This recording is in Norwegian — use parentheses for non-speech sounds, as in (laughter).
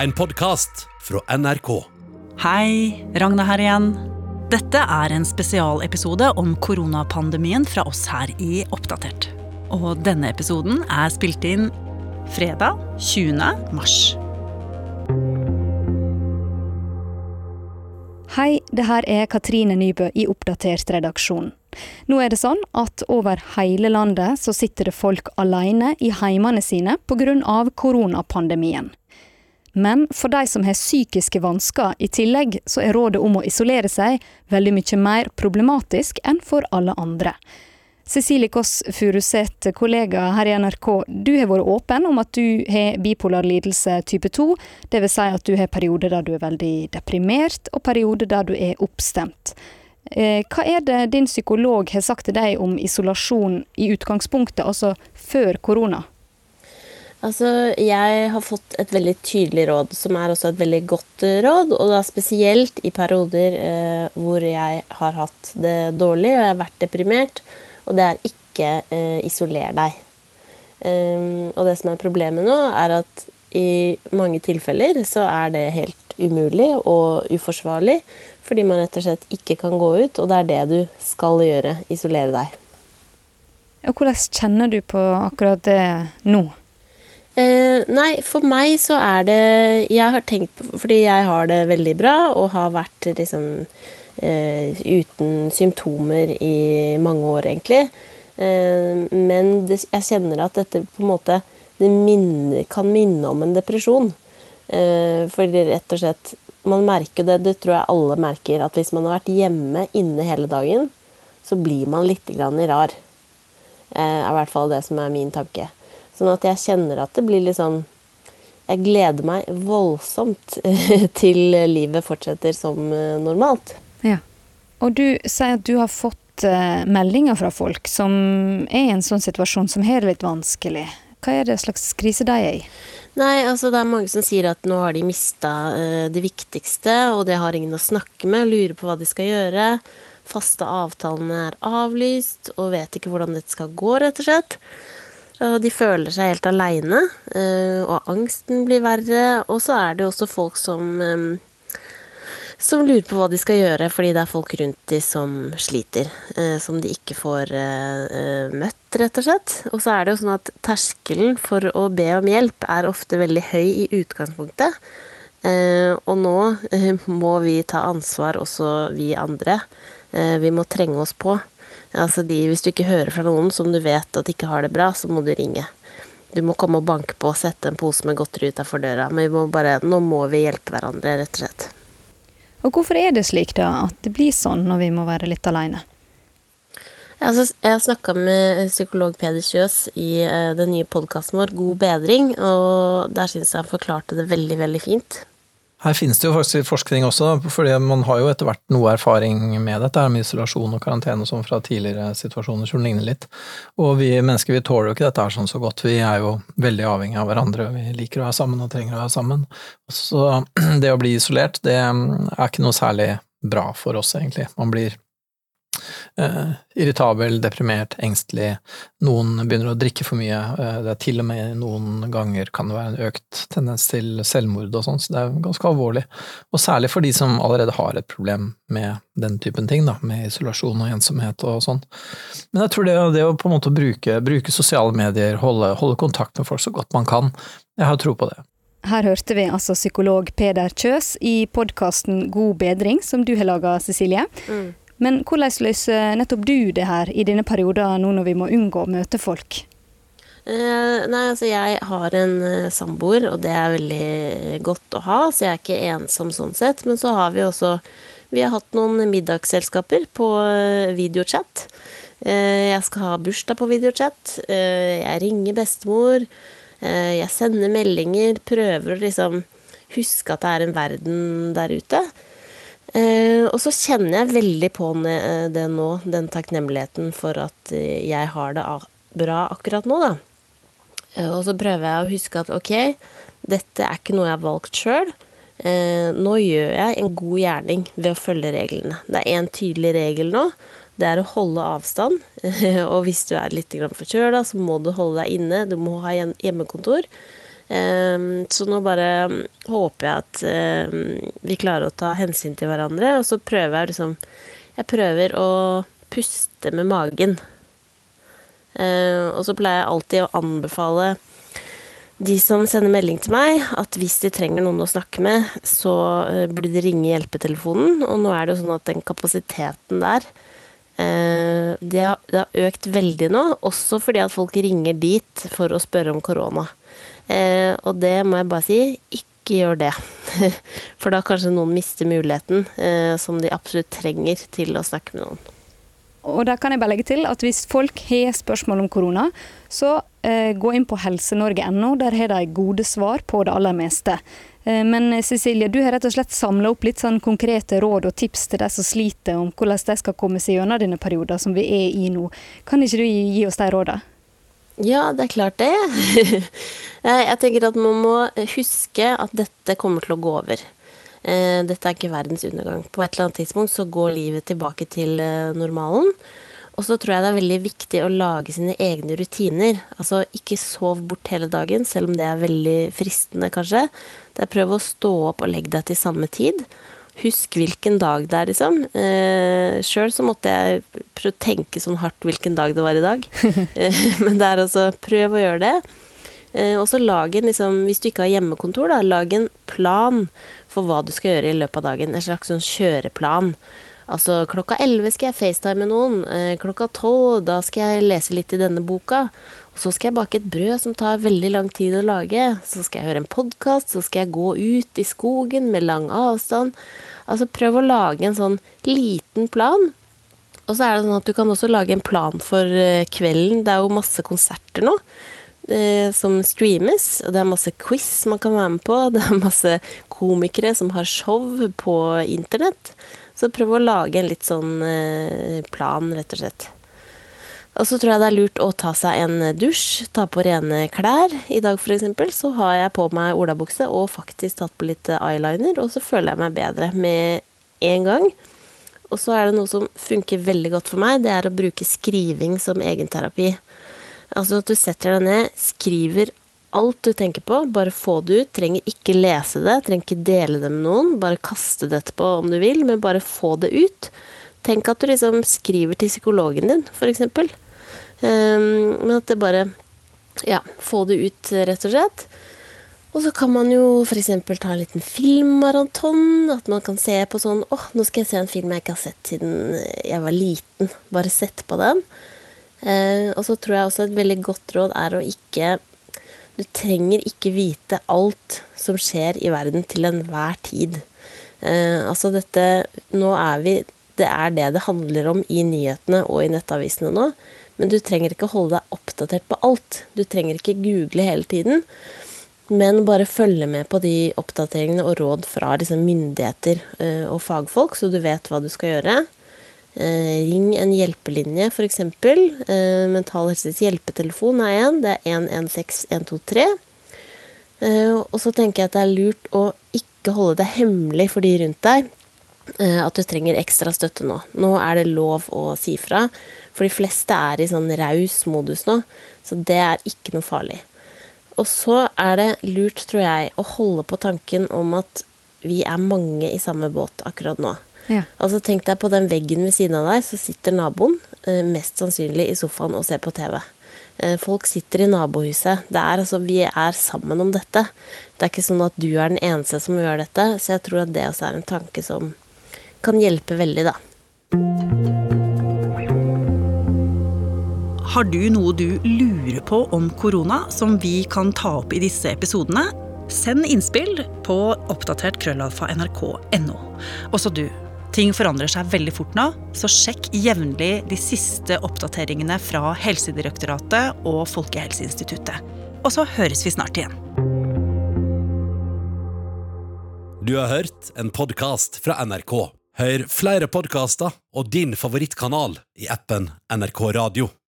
En podkast fra NRK. Hei, Ragna her igjen. Dette er en spesialepisode om koronapandemien fra oss her i Oppdatert. Og denne episoden er spilt inn fredag 20. mars. Hei, det her er Katrine Nybø i Oppdatert redaksjon. Nå er det sånn at over hele landet så sitter det folk alene i heimene sine pga. koronapandemien. Men for de som har psykiske vansker i tillegg, så er rådet om å isolere seg veldig mye mer problematisk enn for alle andre. Cecilie Kåss Furuseth, kollega her i NRK, du har vært åpen om at du har bipolar lidelse type 2. Dvs. Si at du har perioder der du er veldig deprimert, og perioder der du er oppstemt. Eh, hva er det din psykolog har sagt til deg om isolasjon i utgangspunktet, altså før korona? Altså, jeg har fått et veldig tydelig råd, som er også et veldig godt eh, råd. Og da spesielt i perioder eh, hvor jeg har hatt det dårlig og jeg har vært deprimert. Og det er ikke eh, isoler deg. Um, og det som er problemet nå, er at i mange tilfeller så er det helt umulig og uforsvarlig. Fordi man rett og slett ikke kan gå ut, og det er det du skal gjøre. Isolere deg. Og hvordan kjenner du på akkurat det nå? Eh, nei, for meg så er det Jeg har tenkt på Fordi jeg har det veldig bra og har vært liksom eh, uten symptomer i mange år, egentlig. Eh, men det, jeg kjenner at dette på en måte det minner, kan minne om en depresjon. Eh, fordi rett og slett Man merker det, det tror jeg alle merker, at hvis man har vært hjemme inne hele dagen, så blir man litt grann rar. Eh, er i hvert fall det som er min tanke. Sånn at jeg kjenner at det blir litt sånn Jeg gleder meg voldsomt (laughs) til livet fortsetter som eh, normalt. Ja. Og du sier at du har fått uh, meldinger fra folk som er i en sånn situasjon som har det litt vanskelig. Hva er det slags krise de er i? Nei, altså det er mange som sier at nå har de mista uh, det viktigste, og det har ingen å snakke med, lurer på hva de skal gjøre. Faste avtalene er avlyst, og vet ikke hvordan dette skal gå, rett og slett. Og de føler seg helt aleine, eh, og angsten blir verre. Og så er det også folk som, eh, som lurer på hva de skal gjøre, fordi det er folk rundt de som sliter. Eh, som de ikke får møtt, rett og slett. Og så er det jo sånn at terskelen for å be om hjelp er ofte veldig høy i utgangspunktet. Og nå må vi ta ansvar, også vi andre. Vi må trenge oss på. Altså de, hvis du ikke hører fra noen som du vet at ikke har det bra, så må du ringe. Du må komme og banke på og sette en pose med godteri utafor døra. Men må bare, nå må vi hjelpe hverandre, rett og slett. Og hvorfor er det slik, da, at det blir sånn når vi må være litt aleine? Altså, jeg snakka med psykolog Peder Kjøs i uh, den nye podkasten vår God bedring, og der syns jeg han forklarte det veldig, veldig fint. Her finnes det jo faktisk forskning også, fordi man har jo etter hvert noe erfaring med dette med isolasjon og karantene og sånn fra tidligere situasjoner som ligner litt. Og vi mennesker vi tåler jo ikke dette her sånn så godt, vi er jo veldig avhengig av hverandre. Vi liker å være sammen og trenger å være sammen. Så (clears throat) det å bli isolert, det er ikke noe særlig bra for oss, egentlig. Man blir eh, irritabel, deprimert, engstelig. Noen begynner å drikke for mye. Uh, det er til og med noen ganger kan det være en økt tendens til selvmord og sånn, så det er ganske alvorlig. Og særlig for de som allerede har et problem med den typen ting, da, med isolasjon og ensomhet og sånn. Men jeg tror det, det å på en måte bruke, bruke sosiale medier, holde, holde kontakt med folk så godt man kan, jeg har tro på det. Her hørte vi altså psykolog Peder Kjøs i podkasten God bedring, som du har laga, Cecilie. Mm. Men hvordan løser nettopp du det her i denne perioden, nå når vi må unngå å møte folk? Eh, nei, altså jeg har en uh, samboer, og det er veldig godt å ha, så jeg er ikke ensom sånn sett. Men så har vi også Vi har hatt noen middagsselskaper på uh, videochat. jeg skal ha bursdag på videochat. jeg ringer bestemor. jeg sender meldinger. Prøver å liksom huske at det er en verden der ute. Eh, og så kjenner jeg veldig på eh, det nå, den takknemligheten for at eh, jeg har det bra akkurat nå, da. Og så prøver jeg å huske at ok, dette er ikke noe jeg har valgt sjøl. Nå gjør jeg en god gjerning ved å følge reglene. Det er én tydelig regel nå. Det er å holde avstand. (laughs) og hvis du er litt forkjøla, så må du holde deg inne. Du må ha hjemmekontor. Ehm, så nå bare håper jeg at ehm, vi klarer å ta hensyn til hverandre, og så prøver jeg liksom Jeg prøver å puste med magen. Ehm, og så pleier jeg alltid å anbefale de som sender melding til meg, at hvis de trenger noen å snakke med, så eh, burde de ringe hjelpetelefonen. Og nå er det jo sånn at den kapasiteten der eh, det har, det har økt veldig nå, også fordi at folk ringer dit for å spørre om korona. Eh, og det må jeg bare si, ikke gjør det. (laughs) For da kanskje noen mister muligheten som de absolutt trenger til å snakke med noen. Og der kan jeg bare legge til at hvis folk har spørsmål om korona, så eh, gå inn på helsenorge.no. Der har de gode svar på det aller meste. Eh, men Cecilie, du har rett og slett samla opp litt sånn konkrete råd og tips til de som sliter, om hvordan de skal komme seg gjennom denne perioden som vi er i nå. Kan ikke du gi, gi oss de rådene? Ja, det er klart det. (laughs) jeg tenker at man må huske at dette kommer til å gå over. Eh, dette er ikke verdens undergang. På et eller annet tidspunkt så går livet tilbake til eh, normalen. Og så tror jeg det er veldig viktig å lage sine egne rutiner. Altså ikke sov bort hele dagen, selv om det er veldig fristende, kanskje. Det er prøv å stå opp og legge deg til samme tid. Husk hvilken dag det er, liksom. Eh, Sjøl så måtte jeg prøve å tenke sånn hardt hvilken dag det var i dag. (laughs) Eh, men det er altså Prøv å gjøre det. Eh, og så lag en, liksom, hvis du ikke har hjemmekontor, da, lag en plan for hva du skal gjøre i løpet av dagen. En slags sånn kjøreplan. Altså klokka elleve skal jeg facetime med noen. Eh, klokka tolv, da skal jeg lese litt i denne boka. Så skal jeg bake et brød som tar veldig lang tid å lage. Så skal jeg høre en podkast, så skal jeg gå ut i skogen med lang avstand. Altså prøv å lage en sånn liten plan. Og så er det sånn at du kan også lage en plan for eh, kvelden. Det er jo masse konserter nå eh, som streames, og det er masse quiz man kan være med på. (laughs) Det er masse komikere som har show på internett. Så prøv å lage en litt sånn eh, plan, rett og slett. Og så tror jeg det er lurt å ta seg en dusj, ta på rene klær. I dag f.eks. så har jeg på meg olabukse og faktisk tatt på litt eyeliner, og så føler jeg meg bedre med en gang. Og så er det noe som funker veldig godt for meg, det er å bruke skriving som egenterapi. Altså at du setter deg ned, skriver alt du tenker på, bare få det ut. Trenger ikke lese det, trenger ikke dele det med noen. Bare kaste det etterpå om du vil, men bare få det ut. Tenk at du liksom skriver til psykologen din, f.eks. Um, ehm, men at det bare Ja, få det ut, rett og slett. Og så kan man jo f.eks. ta en liten filmmaraton. At man kan se på sånn åh, nå skal jeg se en film jeg ikke har sett siden jeg var liten. Bare sett på den. Eh, og så tror jeg også et veldig godt råd er å ikke Du trenger ikke vite alt som skjer i verden til enhver tid. Eh, altså dette Nå er vi Det er det det handler om i nyhetene og i nettavisene nå. Men du trenger ikke holde deg oppdatert på alt. Du trenger ikke google hele tiden. Men bare følge med på de oppdateringene og råd fra liksom, myndigheter eh, og fagfolk, så du vet hva du skal gjøre. Eh, ring en hjelpelinje, f.eks. Eh, Mental Helses hjelpetelefon er én. Det er 116123. Eh, og så tenker jeg at det er lurt å ikke holde det hemmelig for de rundt deg at du trenger ekstra støtte nå. Nå er det lov å si fra. For de fleste er i sånn raus modus nå, så det er ikke noe farlig. Og så er det lurt, tror jeg, å holde på tanken om at vi er mange i samme båt akkurat nå. Ja. Altså Tenk deg på den veggen ved siden av deg, så sitter naboen eh, mest sannsynlig i sofaen og ser på TV. Eh, folk sitter i nabohuset. Det er altså, Vi er sammen om dette. Det er ikke sånn at du er den eneste som gjør dette, så jeg tror at det også er en tanke som kan hjelpe veldig, da. Har du noe du lurer på om korona som vi kan ta opp i disse episodene? Send innspill på oppdatert krøllalfa nrk.no. Også du Ting forandrer seg veldig fort nå, så sjekk jevnlig de siste oppdateringene fra Helsedirektoratet og Folkehelseinstituttet. Og så høres vi snart igjen. Du har hørt en podkast fra NRK. Hør flere podkaster og din favorittkanal i appen NRK Radio.